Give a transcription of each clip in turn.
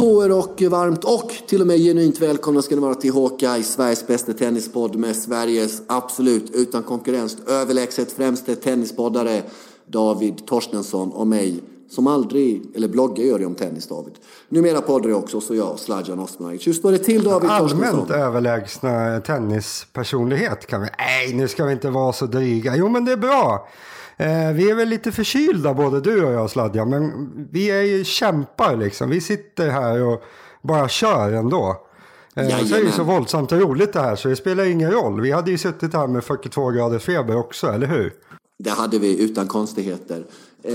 På er och varmt och till och med genuint välkomna ska ni vara till Hawkeye, Sveriges bästa tennispodd med Sveriges absolut utan konkurrens överlägset främste tennispoddare David Torstensson och mig som aldrig, eller bloggar gör jag om tennis David. Numera poddar jag också, så jag, Sladjan Osmanagic. Hur står det till David Torstensson? Allmänt överlägsna tennispersonlighet kan vi... Nej, nu ska vi inte vara så dryga. Jo, men det är bra. Eh, vi är väl lite förkylda både du och jag Sladja, men vi är ju kämpar liksom. Vi sitter här och bara kör ändå. Eh, så är det så våldsamt roligt det här så det spelar ingen roll. Vi hade ju suttit här med 42 graders feber också, eller hur? Det hade vi utan konstigheter. Eh,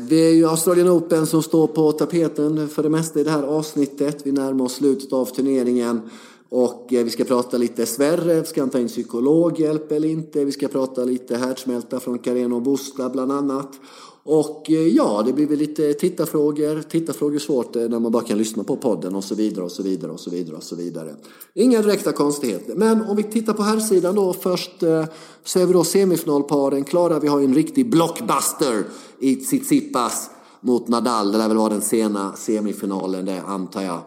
det är ju Australian Open som står på tapeten för det mesta i det här avsnittet. Vi närmar oss slutet av turneringen. Och eh, vi ska prata lite Sverre, ska han ta in psykologhjälp eller inte? Vi ska prata lite härdsmälta från Careno Busta bland annat. Och eh, ja, det blir väl lite tittarfrågor. Tittarfrågor är svårt eh, när man bara kan lyssna på podden och så vidare och så vidare och så vidare och så vidare. Inga direkta konstigheter. Men om vi tittar på här sidan då först så är vi då semifinalparen klara. Vi har ju en riktig blockbuster i Tsitsipas mot Nadal. Det lär väl vara den sena semifinalen det antar jag.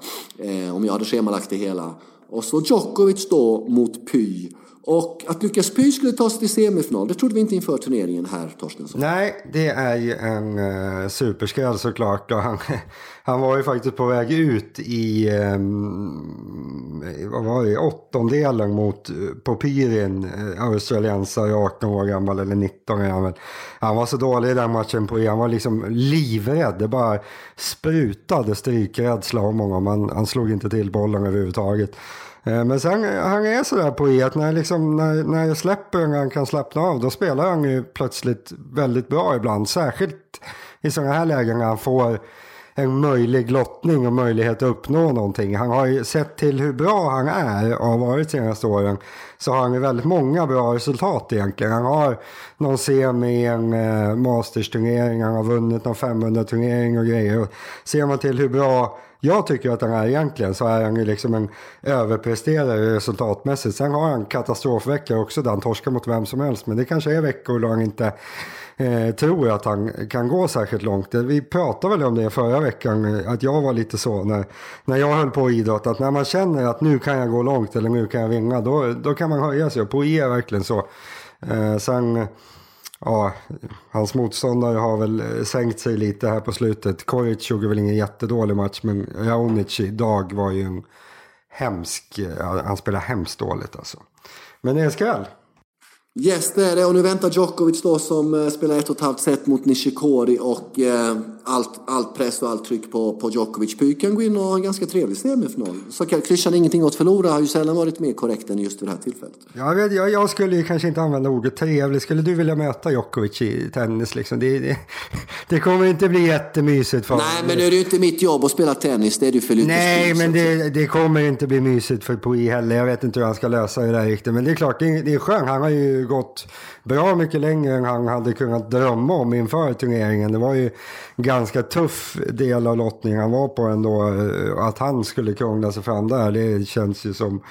Om jag hade schemalagt det hela. Och så Djokovic då mot Py. Och att Lukas Py skulle ta sig till semifinal, det trodde vi inte inför turneringen här, Torstensson. Nej, det är ju en eh, superskräll såklart. Och han, han var ju faktiskt på väg ut i, eh, vad var det, åttondelen mot eh, Popirin, eh, australiensare, 18 år gammal eller 19 år gammal. Han var så dålig i den matchen, på, e. han var liksom livrädd. Det bara sprutade strykrädsla om honom. Han, han slog inte till bollen överhuvudtaget. Eh, men sen, han är sådär poet, när, liksom, när, när jag släpper och han kan slappna av då spelar han ju plötsligt väldigt bra ibland. Särskilt i sådana här lägen när han får en möjlig lottning och möjlighet att uppnå någonting. Han har ju sett till hur bra han är och har varit senaste åren. Så har han ju väldigt många bra resultat egentligen. Han har någon semi i en eh, mastersturnering, han har vunnit någon 500-turnering och grejer. Och ser man till hur bra jag tycker att han är egentligen så är han ju liksom en överpresterare resultatmässigt. Sen har han katastrofveckor också där han torskar mot vem som helst. Men det kanske är veckor då han inte eh, tror att han kan gå särskilt långt. Vi pratade väl om det förra veckan, att jag var lite så när, när jag höll på idrott. Att när man känner att nu kan jag gå långt eller nu kan jag vinna, då, då kan man höja sig. Och på I är verkligen så. Eh, sen Ja, hans motståndare har väl eh, sänkt sig lite här på slutet. Koric gjorde väl ingen jättedålig match, men Raonic idag var ju en hemsk, eh, han spelar hemskt dåligt alltså. Men det är en skräll. Yes, det är det. Och nu väntar Djokovic då som eh, spelar ett och ett halvt set mot Nishikori och eh, allt, allt press och allt tryck på, på Djokovic. Py kan gå in och ha en ganska trevlig semifinal. Så Christian ingenting att förlora har ju sällan varit mer korrekt än just vid det här tillfället. Jag, vet, jag, jag skulle ju kanske inte använda ordet trevlig. Skulle du vilja möta Djokovic i tennis liksom? Det, det, det kommer inte bli jättemysigt för Nej, men nu är det ju inte mitt jobb att spela tennis. Det är det för Nej, men det, det kommer inte bli mysigt för Pui heller. Jag vet inte hur han ska lösa det där riktigt. Men det är klart, det, det är skönt. Han har ju gått bra mycket längre än han hade kunnat drömma om inför turneringen. Det var ju ganska tuff del av lottningen han var på ändå. Eh, att han skulle krångla sig fram där, det känns ju som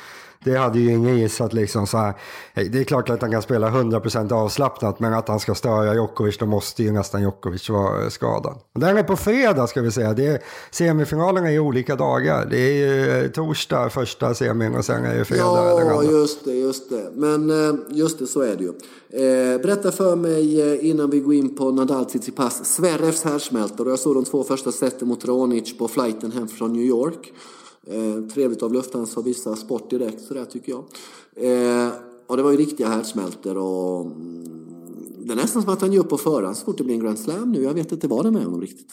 det hade ju ingen gissat liksom så här. Det är klart att han kan spela 100% avslappnat men att han ska störa Djokovic då måste ju nästan Djokovic vara skadad. Den är på fredag ska vi säga. Det är, semifinalerna är olika dagar. Det är ju torsdag första semin och sen är det fredag ja, den andra. Ja just det, just det. Men eh, just det så är det ju. Eh, berätta för mig eh, innan vi går in på Nadal Tsitsipas Sverrevs härdsmälta. Jag såg de två första seten mot Ronic på flighten hem från New York. Eh, trevligt av Lufthansa att visa sport direkt sådär tycker jag. Eh, och det var ju riktiga härdsmältor och mm, det är nästan som att han ger upp på förhand så fort det blir en Grand Slam nu. Jag vet inte vad det är med honom riktigt.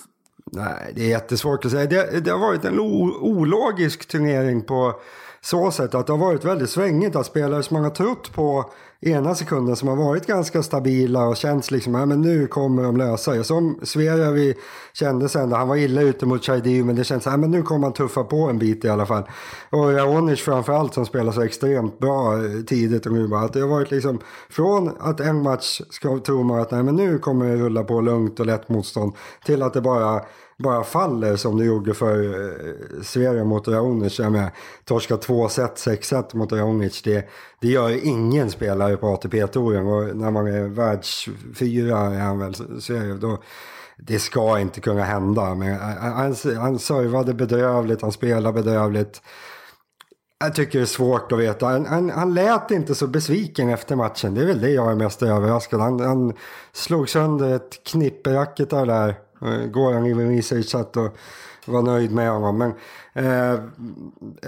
Nej, det är jättesvårt att säga. Det, det har varit en ologisk turnering på så sätt att det har varit väldigt svängigt att spelare som man har trott på ena sekunden som har varit ganska stabila och känts liksom, ja men nu kommer de lösa det. Som Sverige kände sen, han var illa ute mot Chaidiu men det känns, ja men nu kommer han tuffa på en bit i alla fall. Och Raonic framförallt som spelar så extremt bra eh, tidigt och nu bara, att det har varit liksom, från att en match ska, tror man att nej men nu kommer det rulla på lugnt och lätt motstånd, till att det bara bara faller som det gjorde för eh, Sverige mot Raonic. Jag menar, torska två set, sex set mot Raonic. Det, det gör ingen spelare på ATP-touren och när man är världsfyra är han väl Sverige. Då, det ska inte kunna hända. Men eh, eh, han, han servade bedrövligt, han spelade bedrövligt. Jag tycker det är svårt att veta. Han, han, han lät inte så besviken efter matchen. Det är väl det jag är mest överraskad. Han, han slog sönder ett knipperacket där han i researchat och var nöjd med honom. Men eh,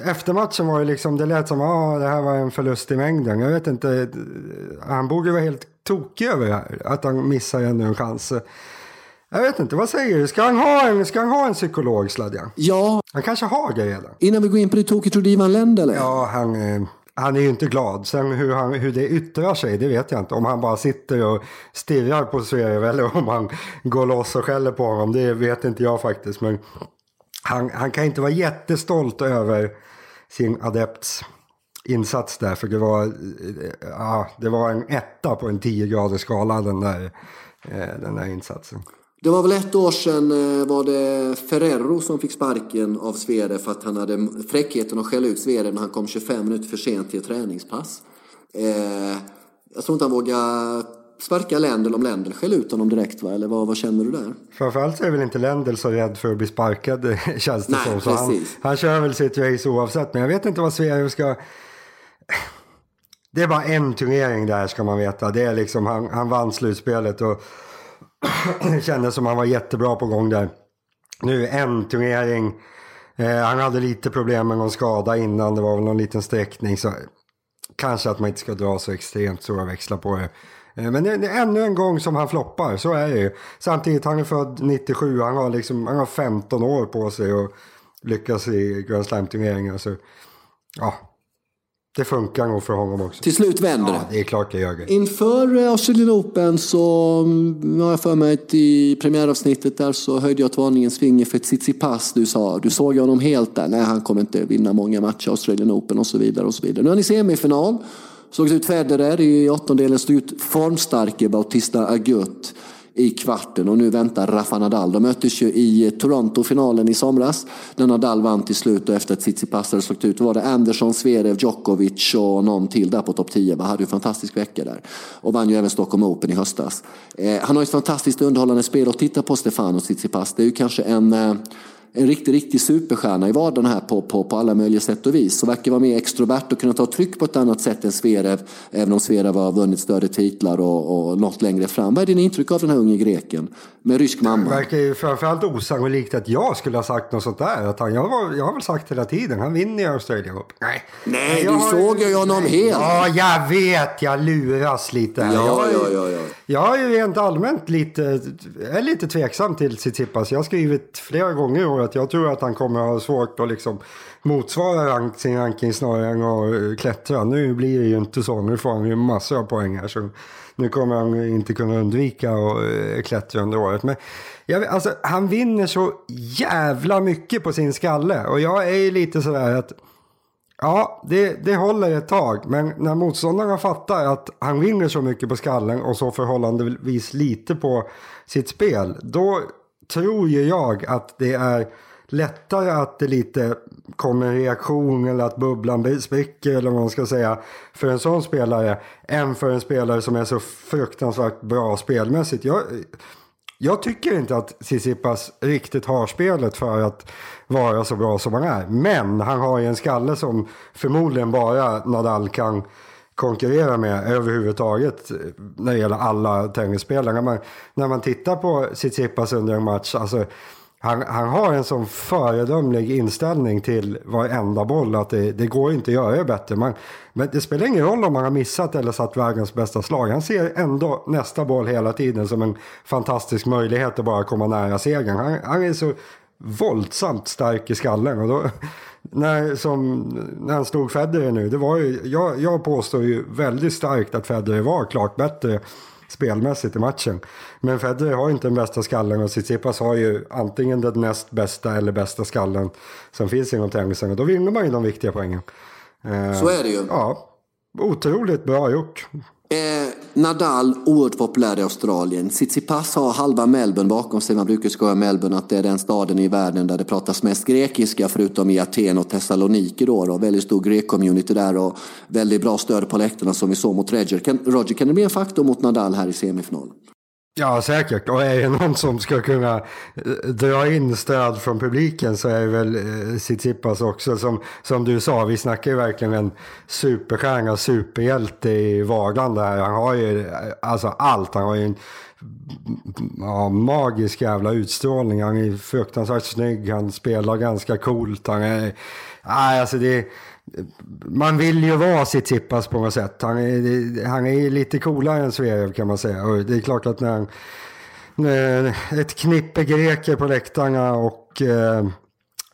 efter matchen var det liksom, det lät som att ah, det här var en förlust i mängden. Jag vet inte, han borde vara helt tokig över det här. Att han missar ännu en chans. Jag vet inte, vad säger du? Ska han ha en, ska han ha en psykolog, Sladjan? Ja. Han kanske har det redan. Innan vi går in på det tokigt, tror du Ivan Lend eller? Ja, han, eh, han är ju inte glad. Sen hur, han, hur det yttrar sig, det vet jag inte. Om han bara sitter och stirrar på Zverev eller om han går loss och skäller på honom, det vet inte jag faktiskt. Men han, han kan inte vara jättestolt över sin adepts insats där. För det var, eh, ja, det var en etta på en 10-gradig skala den där, eh, den där insatsen. Det var väl ett år sedan eh, var det Ferrero som fick sparken av Svere för att han hade fräckheten att skälla ut Svere när han kom 25 minuter för sent till ett träningspass. Eh, jag tror inte han vågar sparka Lendl om Lendl skäller ut honom direkt va? Eller vad, vad känner du där? Framförallt är väl inte Lendl så rädd för att bli sparkad känns det Nej, som. Så han, han kör väl sitt race oavsett. Men jag vet inte vad Sverige ska... Det är bara en turnering där ska man veta. Det är liksom, han, han vann slutspelet och det kändes som han var jättebra på gång där. Nu en turnering. Eh, han hade lite problem med någon skada innan. Det var väl någon liten sträckning. Så kanske att man inte ska dra så extremt stora växlar på det. Eh, men det är ännu en gång som han floppar, så är det ju. Samtidigt, han är född 97, han har, liksom, han har 15 år på sig att lyckas i Grand Slam-turneringar. Så ja, det funkar nog för honom också. Till slut vänder det. Ja, det är klart det gör det. Inför eh, Australian Open så mm, har jag för mig att i premiäravsnittet där så höjde jag ett varningens finger för Tsitsipas. Du sa, du såg honom helt där. Nej, han kommer inte vinna många matcher Australian Open och så vidare och så vidare. Nu är han i semifinal. Såg ut Federer i åttondelen, stod ut formstarke Bautista Agut i kvarten och nu väntar Rafa Nadal. De möttes ju i Toronto finalen i somras när Nadal vann till slut och efter att Tsitsipas hade slagit ut var det Andersson, Zverev, Djokovic och någon till där på topp 10. Han hade ju en fantastisk vecka där och vann ju även Stockholm Open i höstas. Eh, han har ju ett fantastiskt underhållande spel och titta på Stefano Tsitsipas. Det är ju kanske en eh, en riktig, riktig superstjärna i vardagen här på, på, på alla möjliga sätt och vis. Så verkar vara mer extrovert och kunna ta tryck på ett annat sätt än Zverev. Även om Zverev har vunnit större titlar och, och nått längre fram. Vad är din intryck av den här unge greken? Med rysk mamma. Det verkar ju framförallt osannolikt att jag skulle ha sagt något sånt där. Att han, jag, var, jag har väl sagt hela tiden, han vinner i Australien Open. Nej, Nej du har, såg ju honom helt. Ja, jag vet, jag luras lite här. Ja, jag, ja, ja, ja. Jag är ju rent allmänt lite, är lite tveksam till Tsitsipas. Jag har skrivit flera gånger att jag tror att han kommer att ha svårt att liksom motsvara rank, sin ranking snarare än att eh, klättra. Nu blir det ju inte så. Nu får han ju massor av poäng här. Så nu kommer han inte kunna undvika att eh, klättra under året. Men jag, alltså, han vinner så jävla mycket på sin skalle. Och jag är ju lite sådär att Ja, det, det håller ett tag. Men när motståndarna fattar att han vinner så mycket på skallen och så förhållandevis lite på sitt spel. Då tror ju jag att det är lättare att det lite kommer en reaktion eller att bubblan spricker eller vad man ska säga för en sån spelare än för en spelare som är så fruktansvärt bra spelmässigt. Jag, jag tycker inte att Tsitsipas riktigt har spelet för att vara så bra som han är. Men han har ju en skalle som förmodligen bara Nadal kan konkurrera med överhuvudtaget när det gäller alla tennisspelare. När man, när man tittar på Tsitsipas under en match, alltså han, han, har en sån föredömlig inställning till varenda boll att det, det går inte att göra det bättre. Man, men det spelar ingen roll om man har missat eller satt världens bästa slag. Han ser ändå nästa boll hela tiden som en fantastisk möjlighet att bara komma nära segern. Han, han är så våldsamt stark i skallen. Och då, när, som, när han slog Federer nu, det var ju, jag, jag påstår ju väldigt starkt att Federer var klart bättre spelmässigt i matchen. Men Federer har inte den bästa skallen och Tsitsipas har ju antingen den näst bästa eller bästa skallen som finns inom tennisen. Och då vinner man ju de viktiga poängen. Så är det ju. Ja, otroligt bra gjort. Eh, Nadal, oerhört populär i Australien. Tsitsipas har halva Melbourne bakom sig. Man brukar skoja Melbourne att det är den staden i världen där det pratas mest grekiska förutom i Aten och Thessaloniki. Då, då. Väldigt stor grek-community där och väldigt bra stöd på läktarna som vi såg mot Roger. Kan, Roger, kan det bli en faktor mot Nadal här i semifinal? Ja, säkert. Och är det någon som ska kunna eh, dra in stöd från publiken så är det väl eh, Tsitsipas också. Som, som du sa, vi snackar ju verkligen en superstjärna, superhjälte i vardagen där. Han har ju eh, alltså allt. Han har ju en ja, magisk jävla utstrålning. Han är fruktansvärt snygg, han spelar ganska coolt. Han är, nej, alltså det, man vill ju vara sitt Tsitsipas på något sätt. Han är, han är lite coolare än Zverev kan man säga. Och det är klart att när, när ett knippe greker på läktarna och eh,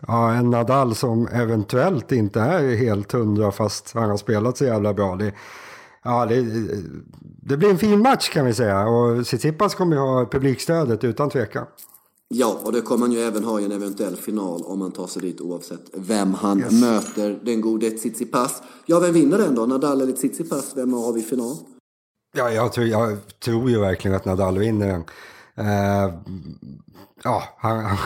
ja, en Nadal som eventuellt inte är helt hundra fast han har spelat så jävla bra. Det, ja, det, det blir en fin match kan vi säga och Tsitsipas kommer ju ha publikstödet utan tvekan. Ja, och det kommer man ju även ha i en eventuell final om man tar sig dit oavsett vem han yes. möter. Den gode Tsitsipas. Ja, vem vinner den då? Nadal eller Tsitsipas? Vem har vi i final? Ja, jag tror, jag tror ju verkligen att Nadal vinner den. Uh, ja, han, han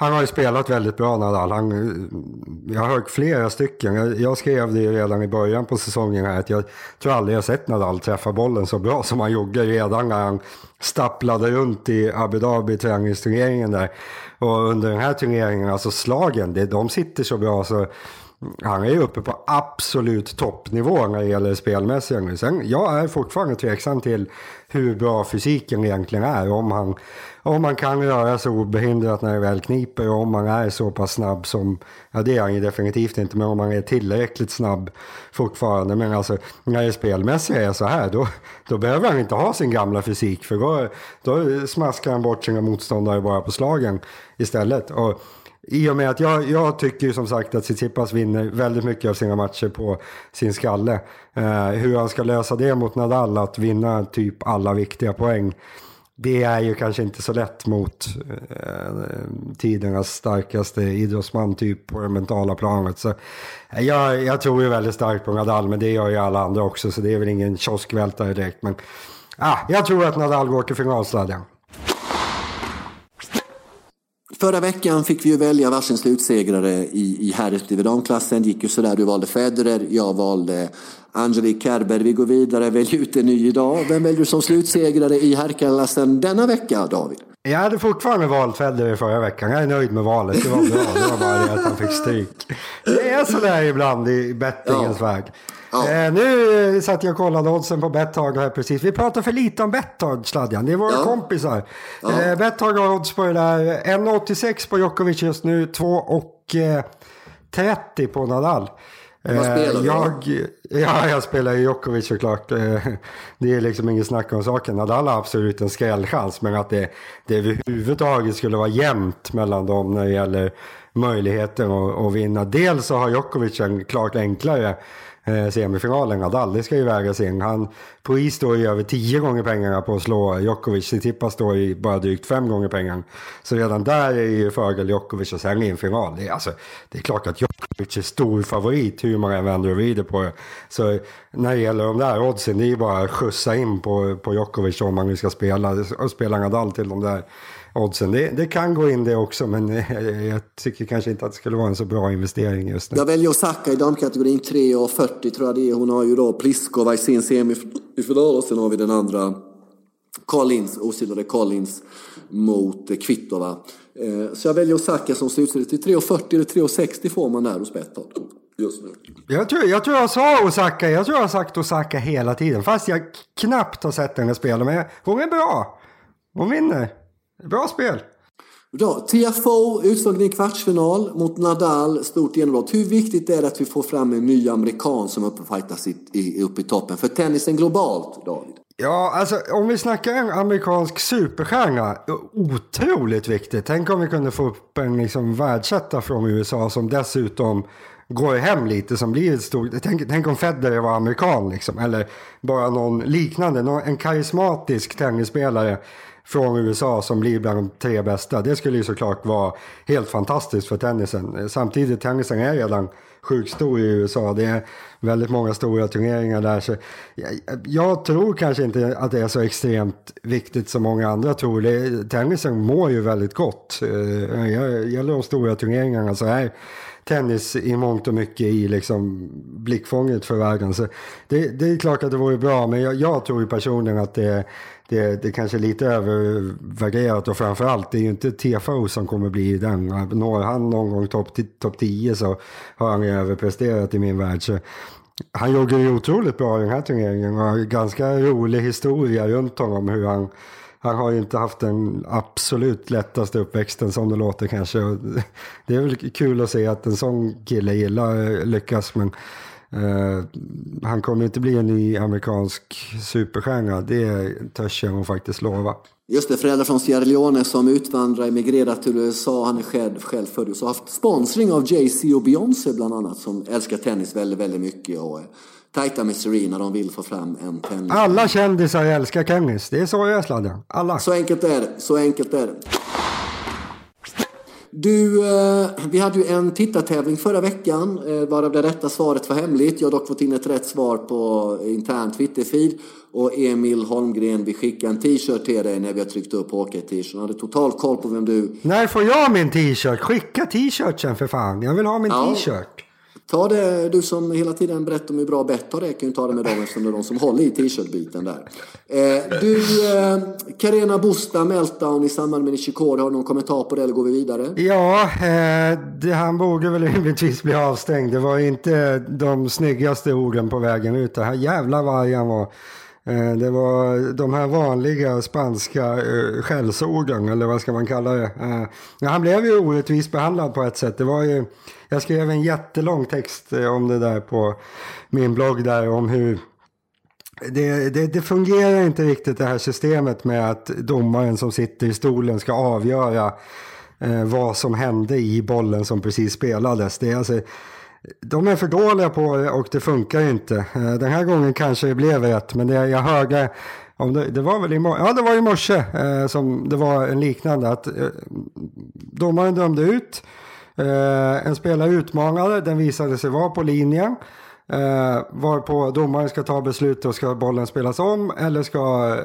han har ju spelat väldigt bra Nadal. Han, eh, jag har hört flera stycken. Jag, jag skrev det redan i början på säsongen här att jag tror aldrig jag sett Nadal träffa bollen så bra som han gjorde redan när han stapplade runt i Abu Dhabi träningsturneringen där. Och under den här turneringen, alltså slagen, det, de sitter så bra så han är ju uppe på absolut toppnivå när det gäller spelmässiga. Sen, jag är fortfarande tveksam till hur bra fysiken egentligen är. Om han, om han kan röra sig obehindrat när det väl kniper och om han är så pass snabb som, ja det är han ju definitivt inte, men om han är tillräckligt snabb fortfarande. Men alltså när det spelmässiga är så här, då, då behöver han inte ha sin gamla fysik för då, då smaskar han bort sina motståndare bara på slagen istället. Och i och med att jag, jag tycker som sagt att Tsitsipas vinner väldigt mycket av sina matcher på sin skalle. Eh, hur han ska lösa det mot Nadal, att vinna typ alla viktiga poäng. Det är ju kanske inte så lätt mot eh, tidernas starkaste idrottsman typ på det mentala planet. Så, eh, jag, jag tror ju väldigt starkt på Nadal, men det gör ju alla andra också. Så det är väl ingen kioskvältare direkt. Men ah, jag tror att Nadal går till finalstadion. Förra veckan fick vi ju välja varsin slutsegrare i, i herr respektive damklassen. Gick ju sådär, du valde Federer, jag valde Angelique Kerber. Vi går vidare, välj ut en ny idag. Vem väljer du som slutsegrare i herrklassen denna vecka, David? Jag hade fortfarande valt Federer förra veckan. Jag är nöjd med valet. Det var bra. Det var bara det att han fick stryk. Det är sådär ibland i bettingens ja. värld. Ja. Eh, nu satt jag och kollade oddsen på Betthard här precis. Vi pratar för lite om Betthard, Sladjan. Det är våra ja. kompisar. Ja. Eh, Betthard har odds på det där. 1,86 på Djokovic just nu. 2,30 på Nadal. Vad spelar du jag, Ja, jag spelar ju Djokovic såklart. Eh, det är liksom ingen snack om saken. Nadal har absolut en skrällchans. Men att det, det överhuvudtaget skulle vara jämnt mellan dem när det gäller möjligheten att, att vinna. Dels så har Djokovic en klart enklare eh, semifinalen. Nadal, det ska ju vägas in. Han, på is står ju över tio gånger pengarna på att slå Djokovic. Tsitsipas står ju bara drygt fem gånger pengarna. Så redan där är ju fördel Djokovic och sen i en final. Det är, alltså, det är klart att Djokovic är stor favorit hur man än vänder och vrider på det. Så när det gäller de där oddsen, det är ju bara att skjutsa in på, på Djokovic om man nu ska spela, och spela Nadal till de där oddsen. Det, det, kan gå in det också, men jag tycker kanske inte att det skulle vara en så bra investering just nu. Jag väljer Osaka i damkategorin 3,40 tror jag det är. Hon har ju då Pliskova i sin semifinal och sen har vi den andra Collins, osidade Collins mot Kvitova. Eh, så jag väljer Osaka som slutserie till 3,40 eller 3,60 får man där hos Betthard. Just nu. Jag tror, jag tror jag sa Osaka, jag tror jag har sagt Osaka hela tiden. Fast jag knappt har sett henne spela. Men hon är bra. Hon vinner. Bra spel! Bra. TFO utslagen i kvartsfinal mot Nadal, stort genombrott. Hur viktigt är det att vi får fram en ny amerikan som uppe fightas i, upp i toppen för tennisen globalt, David? Ja, alltså om vi snackar en amerikansk superstjärna, otroligt viktigt. Tänk om vi kunde få upp en liksom, världsetta från USA som dessutom går hem lite som blir ett stort... Tänk, tänk om Federer var amerikan liksom, eller bara någon liknande, någon, en karismatisk tennisspelare från USA som blir bland de tre bästa. Det skulle ju såklart vara helt fantastiskt för tennisen. Samtidigt, tennisen är redan sjukt stor i USA. Det är väldigt många stora turneringar där. Så jag, jag tror kanske inte att det är så extremt viktigt som många andra tror. Det, tennisen mår ju väldigt gott. Eh, gäller de stora turneringarna så är tennis i mångt och mycket i liksom blickfånget för världen. Så det, det, är klart att det vore bra, men jag, jag tror ju personligen att det, det, det kanske är lite övervärderat och framförallt det är ju inte TFO som kommer bli den. Når han någon gång topp top 10 så har han ju överpresterat i min värld. Så han gjorde ju otroligt bra i den här turneringen och har ganska rolig historia runt honom hur han han har ju inte haft den absolut lättaste uppväxten som det låter kanske. Det är väl kul att se att en sån kille gillar lyckas men Uh, han kommer inte bli en ny amerikansk superstjärna, det törs jag nog faktiskt lova. Just det, föräldrar från Sierra Leone som utvandrar, emigrerat till USA. Han är själv, själv född och har haft sponsring av Jay-Z och Beyoncé bland annat som älskar tennis väldigt, väldigt mycket. Och, tajta med Serena, de vill få fram en tennis. Alla kändisar älskar tennis, det är så jag är sladden. Alla. Så enkelt är det, så enkelt är det. Du, eh, vi hade ju en tittartävling förra veckan eh, varav det rätta svaret var hemligt. Jag har dock fått in ett rätt svar på intern Twitterfeed. Och Emil Holmgren, vi skickar en t-shirt till dig när vi har tryckt upp hockey-t-shirten. hade total koll på vem du... När får jag min t-shirt? Skicka t-shirten för fan. Jag vill ha min ja. t-shirt. Ta det, du som hela tiden berättar om hur bra bett har det, kan ju ta det med dem eftersom det är de som håller i t-shirt-biten där. Eh, du, eh, Carena Busta, Meltdown i samband med Nishikori, har du någon kommentar på det eller går vi vidare? Ja, eh, det, han borde väl rimligtvis bli avstängd. Det var inte de snyggaste orden på vägen ut. Det här jävla vargen var Eh, det var de här vanliga spanska eh, skällsorden, eller vad ska man kalla det. Eh, han blev ju orättvist behandlad på ett sätt. Det var ju jag skrev en jättelång text om det där på min blogg där om hur det, det, det, fungerar inte riktigt det här systemet med att domaren som sitter i stolen ska avgöra eh, vad som hände i bollen som precis spelades. Det är alltså, de är för dåliga på det och det funkar inte. Eh, den här gången kanske det blev rätt men det, jag hörde om det, det var väl i, ja, det var i morse eh, som det var en liknande att eh, domaren dömde ut Eh, en spelare utmanade, den visade sig vara på linjen. Eh, varpå domaren ska ta beslut och ska bollen spelas om eller ska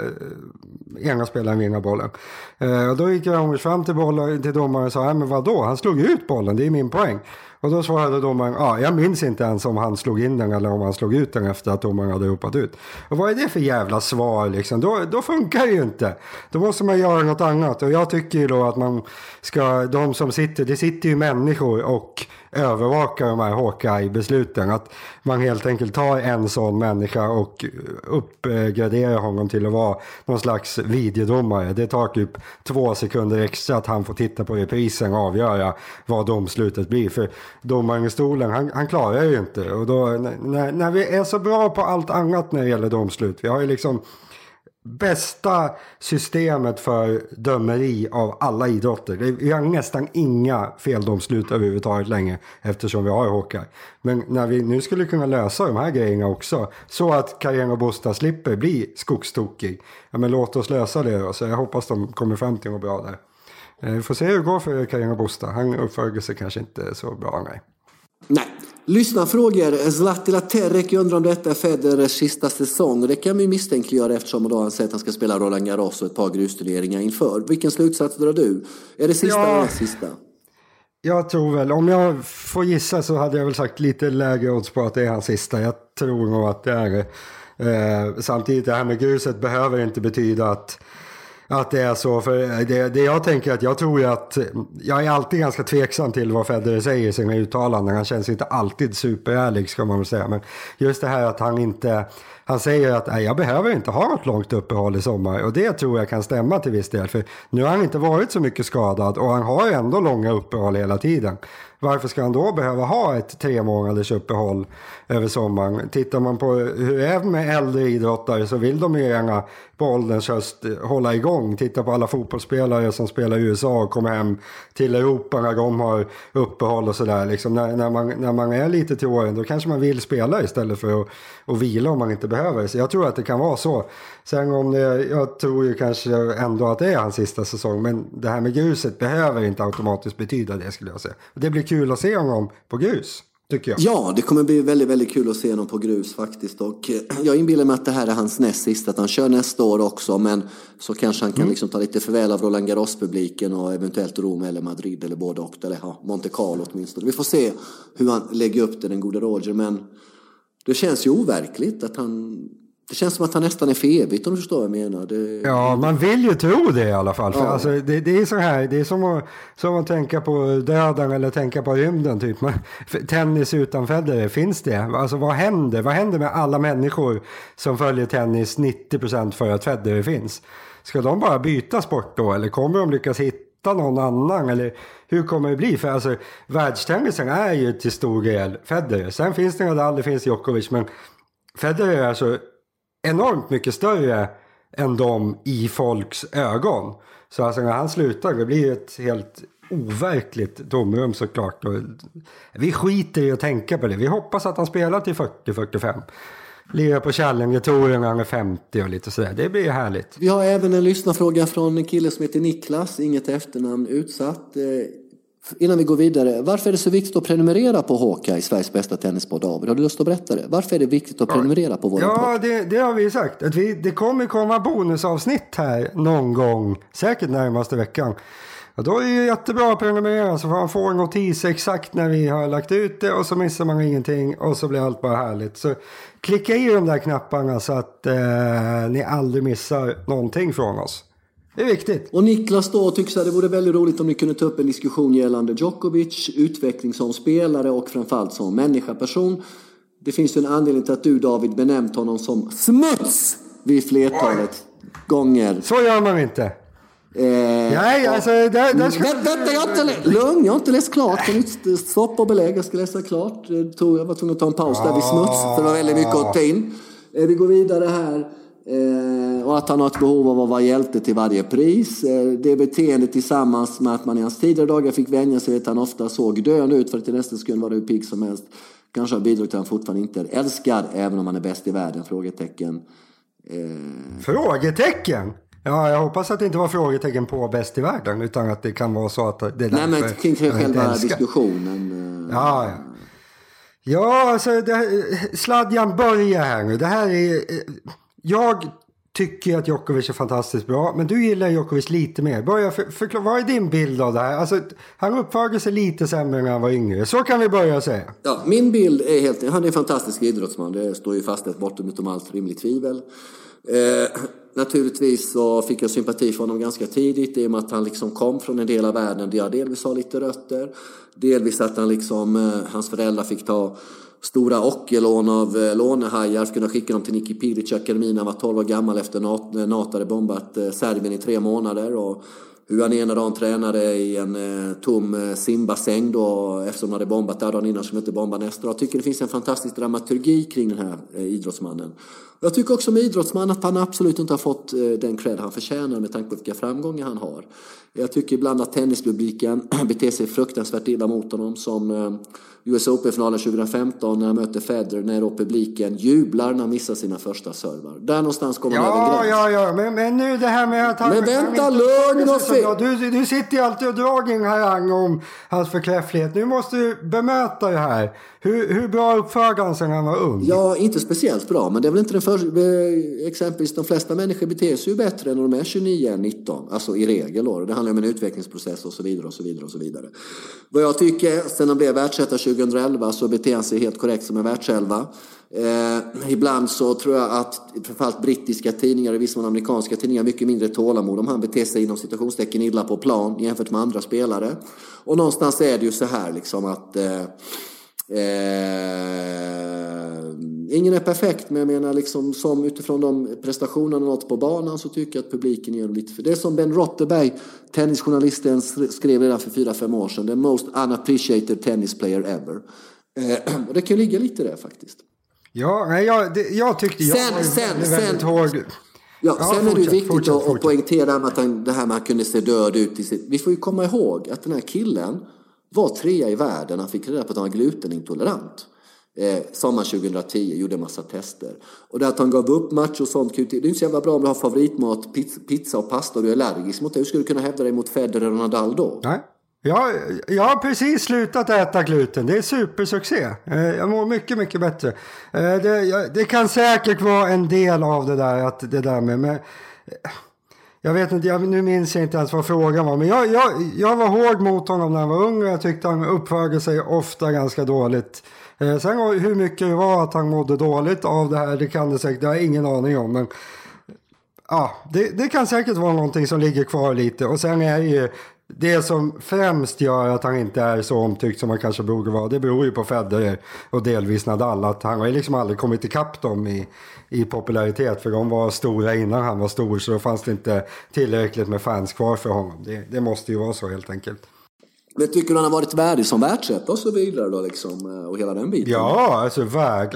eh, ena spelaren vinna bollen. Eh, och då gick jag fram till, bollen, till domaren och sa, äh, men vadå, han slog ut bollen, det är min poäng. Och då svarade domaren, ja, jag minns inte ens om han slog in den eller om han slog ut den efter att domaren hade ropat ut. Och vad är det för jävla svar liksom? Då, då funkar det ju inte. Då måste man göra något annat. Och jag tycker ju då att man ska, de som sitter, det sitter ju människor och övervakar de här Hawkeye-besluten. Att man helt enkelt tar en sån människa och uppgraderar honom till att vara någon slags videodomare. Det tar typ två sekunder extra att han får titta på reprisen och avgöra vad domslutet blir. För domaren i stolen, han, han klarar ju inte. Och då, när, när vi är så bra på allt annat när det gäller domslut. Vi har ju liksom bästa systemet för dömeri av alla idrotter. Vi har nästan inga feldomslut överhuvudtaget längre eftersom vi har hockey. Men när vi nu skulle kunna lösa de här grejerna också så att Carino Bosta slipper bli skogstokig. Ja, men låt oss lösa det då. Så jag hoppas de kommer fram till något bra där. Eh, vi får se hur det går för Carino Busta. Han uppför sig kanske inte så bra, nej. Nej, Lyssnarfrågor. Zlatila Terek undrar om detta är Federers sista säsong. Det kan vi misstänkliggöra eftersom då han säger att han ska spela Roland Garros och ett par grusturneringar inför. Vilken slutsats drar du? Är det sista ja, eller sista? Jag tror väl, om jag får gissa så hade jag väl sagt lite lägre odds på att det är hans sista. Jag tror nog att det är det. Eh, samtidigt, det här med gruset behöver inte betyda att att det är så. För det, det jag tänker att jag tror ju att jag är alltid ganska tveksam till vad Federer säger i sina uttalanden. Han känns inte alltid superärlig ska man väl säga. Men just det här att han inte han säger att jag behöver inte ha något långt uppehåll i sommar och det tror jag kan stämma till viss del. För nu har han inte varit så mycket skadad och han har ändå långa uppehåll hela tiden. Varför ska han då behöva ha ett tre månaders uppehåll över sommaren? Tittar man på hur det är med äldre idrottare så vill de ju gärna på ålderns höst hålla igång. Titta på alla fotbollsspelare som spelar i USA och kommer hem till Europa när de har uppehåll och sådär. Liksom när, när, man, när man är lite till åren då kanske man vill spela istället för att, att vila om man inte behöver. Så jag tror att det kan vara så. Sen om det, jag tror ju kanske ändå att det är hans sista säsong. Men det här med gruset behöver inte automatiskt betyda det skulle jag säga. Det blir kul att se honom på grus. Ja, det kommer bli väldigt, väldigt kul att se honom på grus faktiskt. Och eh, jag inbillar mig att det här är hans näst sista, att han kör nästa år också. Men så kanske han kan mm. liksom ta lite förväl av Roland Garros-publiken och eventuellt Rom eller Madrid eller både och. Eller ja, Monte Carlo åtminstone. Vi får se hur han lägger upp det, den gode Roger. Men det känns ju overkligt att han det känns som att han nästan är för evigt om du förstår vad jag menar. Det... Ja, man vill ju tro det i alla fall. För ja. alltså, det, det, är så här, det är som att, som att tänka på döden eller tänka på rymden. Typ. Man, tennis utan Federer, finns det? Alltså vad händer? Vad händer med alla människor som följer tennis 90% för att Federer finns? Ska de bara byta sport då? Eller kommer de lyckas hitta någon annan? Eller hur kommer det bli? För alltså, världstennisen är ju till stor del Federer. Sen finns det Nadal, det finns Djokovic, men Federer är alltså enormt mycket större än de i folks ögon. Så alltså när han slutar, det blir ett helt overkligt tomrum såklart. Och vi skiter i att tänka på det. Vi hoppas att han spelar till 40-45. Lirar på Challenger-touren när han är 50 och lite sådär. Det blir härligt. Vi har även en lyssnarfråga från en kille som heter Niklas, inget efternamn utsatt. Eh, Innan vi går vidare, varför är det så viktigt att prenumerera på Hawkeye, Sveriges bästa tennispodd? David, har du lust att berätta det? Varför är det viktigt att prenumerera på vår ja, podd? Ja, det, det, har vi sagt. Att vi, det kommer komma bonusavsnitt här någon gång, säkert närmaste veckan. Och då är det jättebra att prenumerera så man får en notis exakt när vi har lagt ut det och så missar man ingenting och så blir allt bara härligt. Så klicka i de där knapparna så att eh, ni aldrig missar någonting från oss. Det är viktigt. Och Niklas då tycker att det vore väldigt roligt om ni kunde ta upp en diskussion gällande Djokovic, utveckling som spelare och framförallt som människa, person. Det finns ju en anledning till att du David benämnt honom som smuts vid flertalet Oj. gånger. Så gör man inte. Eh, Nej, alltså... Där, där ska... Vänta, vänta, jag har inte, lugn, jag har inte läst klart. Kan inte stopp och belägg, jag ska läsa klart. Jag var tvungen att ta en paus där vid smuts, för det var väldigt mycket att ta in. Eh, vi går vidare här. Eh, och att han har ett behov av att vara hjälte till varje pris. Eh, det beteendet tillsammans med att man i hans tidigare dagar fick vänja sig vid att han ofta såg döende ut för att till nästa sekund var hur pigg som helst. Kanske har bidragit till att han fortfarande inte är älskad även om han är bäst i världen? Frågetecken. Eh... Frågetecken? Ja, jag hoppas att det inte var frågetecken på bäst i världen utan att det kan vara så att det är Nej, men kring själva diskussionen. Eh, ja, ja. Ja, alltså det, Sladjan börjar här nu. Det här är... Jag tycker att Djokovic är fantastiskt bra, men du gillar Djokovic lite mer. Börja för, förklara, vad är din bild av det här? Alltså, han uppförde sig lite sämre när han var yngre. Så kan vi börja säga. Ja, min bild är helt Han är en fantastisk idrottsman. Det står ju fastställt bortom utom allt rimligt tvivel. Eh, naturligtvis så fick jag sympati för honom ganska tidigt i och med att han liksom kom från en del av världen där jag delvis har lite rötter. Delvis att han liksom, eh, hans föräldrar fick ta stora ockerlån av eh, lånehajar för kunna skicka dem till Niki Pilic akademin när han var 12 år gammal efter att eh, NATO hade bombat eh, Serbien i tre månader. Och hur han ena dagen tränade i en eh, tom eh, simbassäng då eftersom de hade bombat där dagen innan som inte bomba nästa dag. Jag tycker det finns en fantastisk dramaturgi kring den här eh, idrottsmannen. Jag tycker också med idrottsman att han absolut inte har fått eh, den cred han förtjänar med tanke på vilka framgångar han har. Jag tycker ibland att tennispubliken beter sig fruktansvärt illa mot honom som eh, US Open-finalen 2015 när han möter Federer när publiken jublar när han missar sina första servar. Där någonstans kommer ja, över. Ja, ja, men, men nu det här med att han... Men vänta, lugn och fin! Du, du sitter ju alltid och drar din harang om hans förkläfflighet. Nu måste du bemöta det här. Hur, hur bra uppförde han sig när han var ung? Ja, inte speciellt bra, men det är väl inte den för... Eh, exempelvis de flesta människor beter sig ju bättre när de är 29 än 19. Alltså i regel då. Det handlar om en utvecklingsprocess och så vidare och så vidare och så vidare. Vad jag tycker, sen han blev världsetta 2011 så beter han sig helt korrekt som en världselva. Eh, ibland så tror jag att framförallt brittiska tidningar och vissa amerikanska tidningar har mycket mindre tålamod om han beter sig inom citationstecken illa på plan jämfört med andra spelare. Och någonstans är det ju så här liksom att eh, Eh, ingen är perfekt, men jag menar liksom som utifrån de prestationerna han nått på banan så tycker jag att publiken ger lite för det är som Ben Rotterberg, tennisjournalisten, skrev redan för fyra fem år sedan. The most unappreciated tennis player ever. Eh, och det kan ligga lite där faktiskt. Ja, jag, det, jag tyckte jag sen, var sen, väldigt sen, hård. Ja, ja, sen fortsätt, är det viktigt fortsätt, att, fortsätt. att poängtera att han, det här med att han kunde se död ut. I sitt, vi får ju komma ihåg att den här killen var trea i världen. Han fick reda på att han var glutenintolerant. Eh, sommaren 2010, gjorde en massa tester. Och det att han gav upp match och sånt, det är inte så jävla bra om du har favoritmat, pizza och pasta och du är allergisk mot det. Hur ska du kunna hävda dig mot Federer och Nadal då? Nej. Jag, jag har precis slutat äta gluten. Det är supersuccé. Eh, jag mår mycket, mycket bättre. Eh, det, det, kan säkert vara en del av det där, att det där med, med jag vet inte, jag, nu minns jag inte ens vad frågan var. Men jag, jag, jag var hård mot honom när han var ung och jag tyckte han uppförde sig ofta ganska dåligt. Eh, sen hur mycket det var att han mådde dåligt av det här, det kan det säkert, det har jag ingen aning om. Men ja, det, det kan säkert vara någonting som ligger kvar lite. Och sen är det ju det som främst gör att han inte är så omtyckt som han kanske borde vara, det beror ju på Federer och delvis Nadal. Att han har ju liksom aldrig kommit ikapp dem i, i popularitet, för de var stora innan han var stor, så då fanns det inte tillräckligt med fans kvar för honom. Det, det måste ju vara så helt enkelt. Det tycker du han har varit värdig som världsetta och så vidare då liksom? Eh, och hela den biten? Ja, alltså, värd,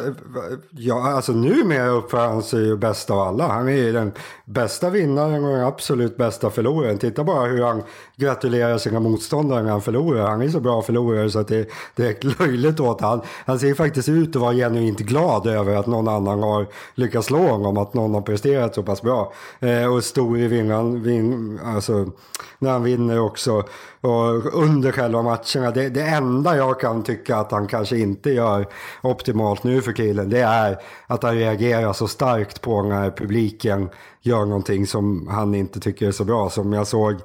ja, alltså numera uppför han sig ju bäst av alla. Han är ju den bästa vinnaren och den absolut bästa förloraren. Titta bara hur han gratulerar sina motståndare när han förlorar. Han är så bra förlorare så att det är direkt löjligt åt han. Han ser faktiskt ut att vara genuint glad över att någon annan har lyckats slå honom. Att någon har presterat så pass bra. Eh, och stor i vinnaren, vin, alltså, när han vinner också. Och under själva matcherna. Det, det enda jag kan tycka att han kanske inte gör optimalt nu för killen. Det är att han reagerar så starkt på när publiken gör någonting som han inte tycker är så bra. Som jag såg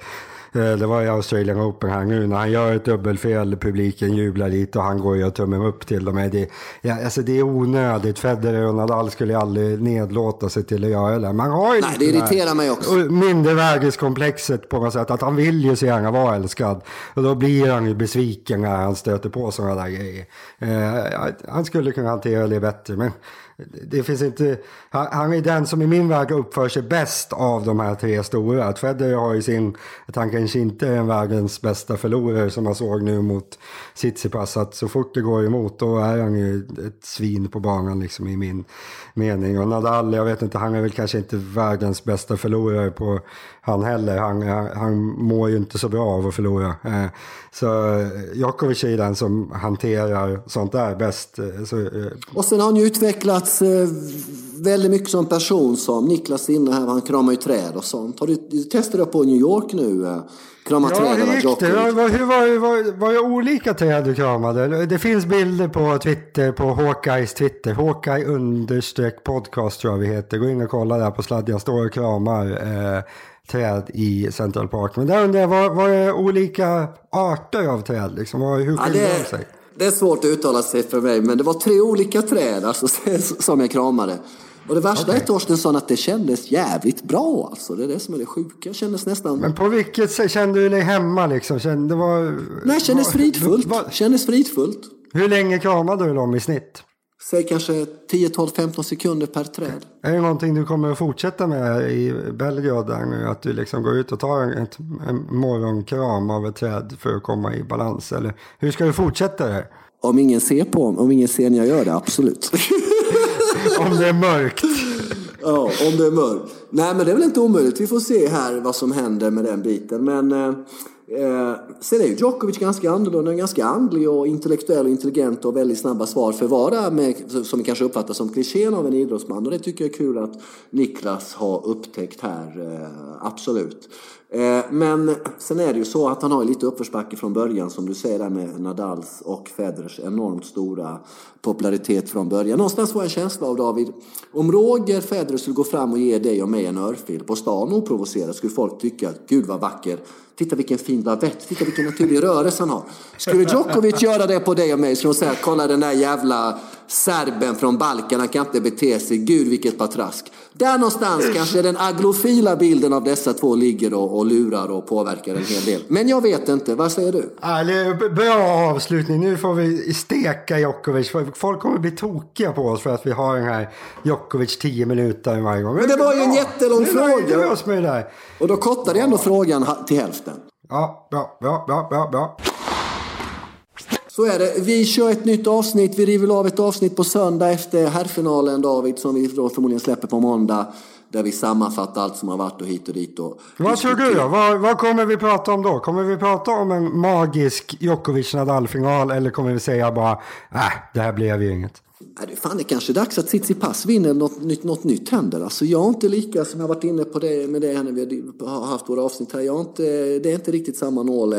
det var i Australian Open här nu när han gör ett dubbelfel, publiken jublar lite och han går och gör tummen upp till dem. Det, ja, alltså det är onödigt. Federer och Nadal skulle aldrig nedlåta sig till att göra det. Man har ju Nej, det irriterar mig också. Mindervärdighetskomplexet på något sätt. Att han vill ju så gärna vara älskad. Och då blir han ju besviken när han stöter på sådana där grejer. Eh, han skulle kunna hantera det bättre. Men det finns inte, han är den som i min värld uppför sig bäst av de här tre stora. Federer har ju sin, att han kanske inte är en världens bästa förlorare som man såg nu mot Tsitsipas. Att så fort det går emot då är han ju ett svin på banan liksom i min mening. Och Nadal, jag vet inte, han är väl kanske inte världens bästa förlorare på han heller. Han, han, han mår ju inte så bra av att förlora. Eh, så Djokovic är den som hanterar sånt där bäst. Eh, så, eh, och sen har han ju utvecklats väldigt mycket som person som Niklas inne här. Han kramar ju träd och sånt. Har du testat det på New York nu? Krama ja, hur gick det? Var, hur var, var, var det olika träd du kramade? Det finns bilder på Twitter, på Hawkeyes Twitter. Hawkeye understreck podcast tror jag vi heter. Gå in och kolla där på sladden. Jag står och kramar eh, träd i Central Park. Men där undrar jag, var, var det olika arter av träd? Liksom? Hur skiljer ja, de sig? Det är svårt att uttala sig för mig, men det var tre olika träd alltså, som jag kramade. Och det värsta okay. är Torstensson att det kändes jävligt bra alltså. Det är det som är det sjuka. Kändes nästan... Men på vilket sätt kände du dig hemma liksom? Kände, det var... Nej, kändes fridfullt. Var... Kändes fridfullt. Hur länge kramade du dem i snitt? Säg kanske 10, 12, 15 sekunder per träd. Är det någonting du kommer att fortsätta med i Belgrad där nu? Att du liksom går ut och tar ett, en morgonkram av ett träd för att komma i balans? Eller hur ska du fortsätta det? Om ingen ser på om ingen ser när jag gör det, absolut. om det är mörkt. ja, om det är mörkt. Nej, men det är väl inte omöjligt. Vi får se här vad som händer med den biten. Men eh, sen är ju Djokovic ganska annorlunda, ganska andlig och intellektuell och intelligent och väldigt snabba svar för att vara med, som vi kanske uppfattar som klichén av en idrottsman. Och det tycker jag är kul att Niklas har upptäckt här, eh, absolut. Eh, men sen är det ju så att han har lite uppförsbacke från början som du säger där med Nadals och Federers enormt stora popularitet från början. Någonstans får jag en känsla av David, om Roger Federer skulle gå fram och ge dig och mig en örfil på stan oprovocerat skulle folk tycka gud vad vacker Titta vilken fin lavett, titta vilken naturlig rörelse han har. Skulle Djokovic göra det på dig och mig skulle de säga kolla den där jävla serben från Balkan, han kan inte bete sig, gud vilket patrask. Där någonstans kanske den aglofila bilden av dessa två ligger och, och lurar och påverkar en hel del. Men jag vet inte, vad säger du? bra avslutning, nu får vi steka Djokovic. Folk kommer bli tokiga på oss för att vi har den här Djokovic 10 minuter varje gång. Men det var ju en jättelång fråga. Och då kortade jag ändå frågan till hälften. Ja, bra, bra, bra, bra, bra. Så är det. Vi kör ett nytt avsnitt. Vi river av ett avsnitt på söndag efter herrfinalen David som vi då förmodligen släpper på måndag. Där vi sammanfattar allt som har varit och hit och dit. Och vad tror du då? Vad, vad, kommer vi prata om då? Kommer vi prata om en magisk Djokovic-Nadal-final eller kommer vi säga bara äh, det här blev ju inget? Nej, fan, det kanske är dags att Tsitsipas vinner något nytt, något nytt händer. Alltså, jag är inte lika, som jag varit inne på det med det när vi har haft våra avsnitt här, jag inte, det är inte riktigt samma nål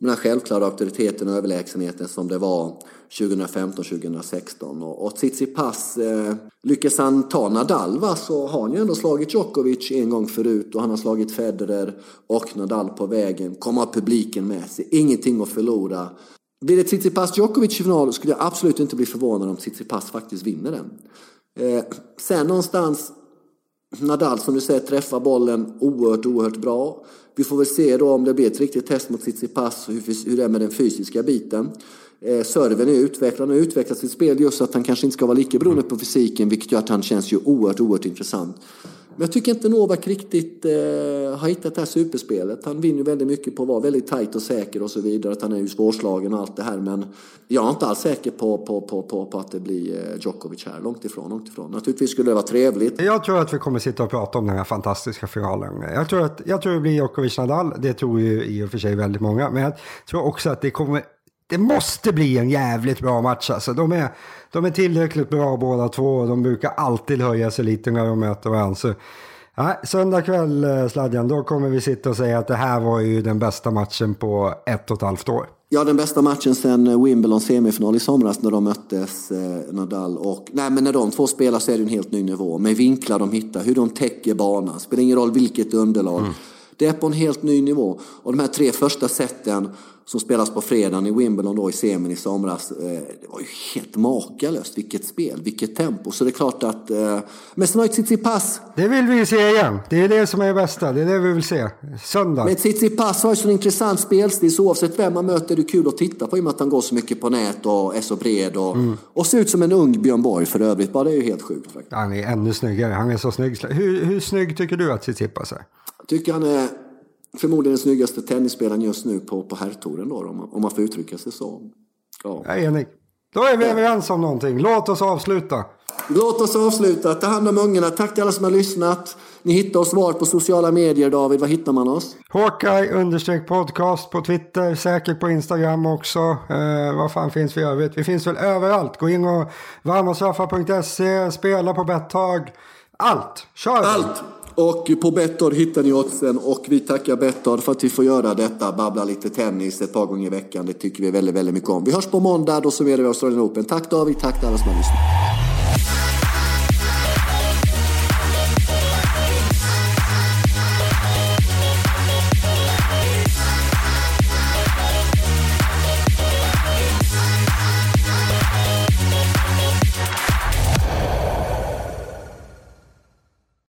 den här självklara auktoriteten och överlägsenheten som det var 2015-2016. Och, och Tsitsipas, eh, lyckas han ta Nadal va, så har han ju ändå slagit Djokovic en gång förut och han har slagit Federer och Nadal på vägen. Kommer ha publiken med sig, ingenting att förlora. Blir det Tsitsipas Djokovic i final skulle jag absolut inte bli förvånad om Tsitsipas faktiskt vinner den. Eh, sen någonstans Nadal som du säger träffar bollen oerhört, oerhört bra. Vi får väl se då om det blir ett riktigt test mot Tsitsipas och hur, hur det är med den fysiska biten. Eh, serven är utvecklad Han har utvecklat sitt spel just så att han kanske inte ska vara lika beroende på fysiken vilket gör att han känns ju oerhört, oerhört intressant. Men jag tycker inte Novak riktigt eh, har hittat det här superspelet. Han vinner väldigt mycket på att vara väldigt tajt och säker och så vidare. Att han är ju svårslagen och allt det här. Men jag är inte alls säker på, på, på, på, på att det blir eh, Djokovic här. Långt ifrån, långt ifrån. Naturligtvis skulle det vara trevligt. Jag tror att vi kommer sitta och prata om den här fantastiska finalen. Jag tror att jag tror det blir Djokovic-Nadal. Det tror ju i och för sig väldigt många. Men jag tror också att det kommer det måste bli en jävligt bra match alltså. De är, de är tillräckligt bra båda två och de brukar alltid höja sig lite när de möter varandra. Så, ja, söndag kväll, eh, Sladjan, då kommer vi sitta och säga att det här var ju den bästa matchen på ett och ett halvt år. Ja, den bästa matchen sen Wimbledon semifinal i somras när de möttes, eh, Nadal och... Nej, men när de två spelar så är det en helt ny nivå. Med vinklar de hittar, hur de täcker banan. Spelar ingen roll vilket underlag. Mm. Det är på en helt ny nivå. Och de här tre första seten som spelas på fredagen i Wimbledon då i semin i somras. Eh, det var ju helt makalöst. Vilket spel, vilket tempo. Så det är klart att... Eh, men sen har ju Tsitsipas... Det vill vi ju se igen. Det är det som är det bästa. Det är det vi vill se. Söndag. Men Tsitsipas har ju sån intressant spelstil. Så oavsett vem man möter är det kul att titta på i och med att han går så mycket på nät och är så bred. Och, mm. och ser ut som en ung Björn Borg för övrigt. Bara det är ju helt sjukt faktiskt. Han är ännu snyggare. Han är så snygg. Hur, hur snygg tycker du att Tsitsipas är? Jag tycker han är förmodligen den snyggaste tennisspelaren just nu på, på herrtouren då, om man, om man får uttrycka sig så. Ja. Jag är enig. Då är vi överens om någonting. Låt oss avsluta. Låt oss avsluta. Ta hand om ungarna. Tack till alla som har lyssnat. Ni hittar oss var på sociala medier, David. Var hittar man oss? Hawkeye understreck podcast på Twitter. Säkert på Instagram också. Eh, vad fan finns vi i övrigt? Vi finns väl överallt. Gå in och varmasaffa.se. Spela på Betthag. Allt. Kör! Allt! Och på Bettor hittar ni oddsen och vi tackar Bettor för att vi får göra detta, babbla lite tennis ett par gånger i veckan. Det tycker vi väldigt, väldigt mycket om. Vi hörs på måndag, då summerar vi Australian Open. Tack David, tack till alla som har lyssnat.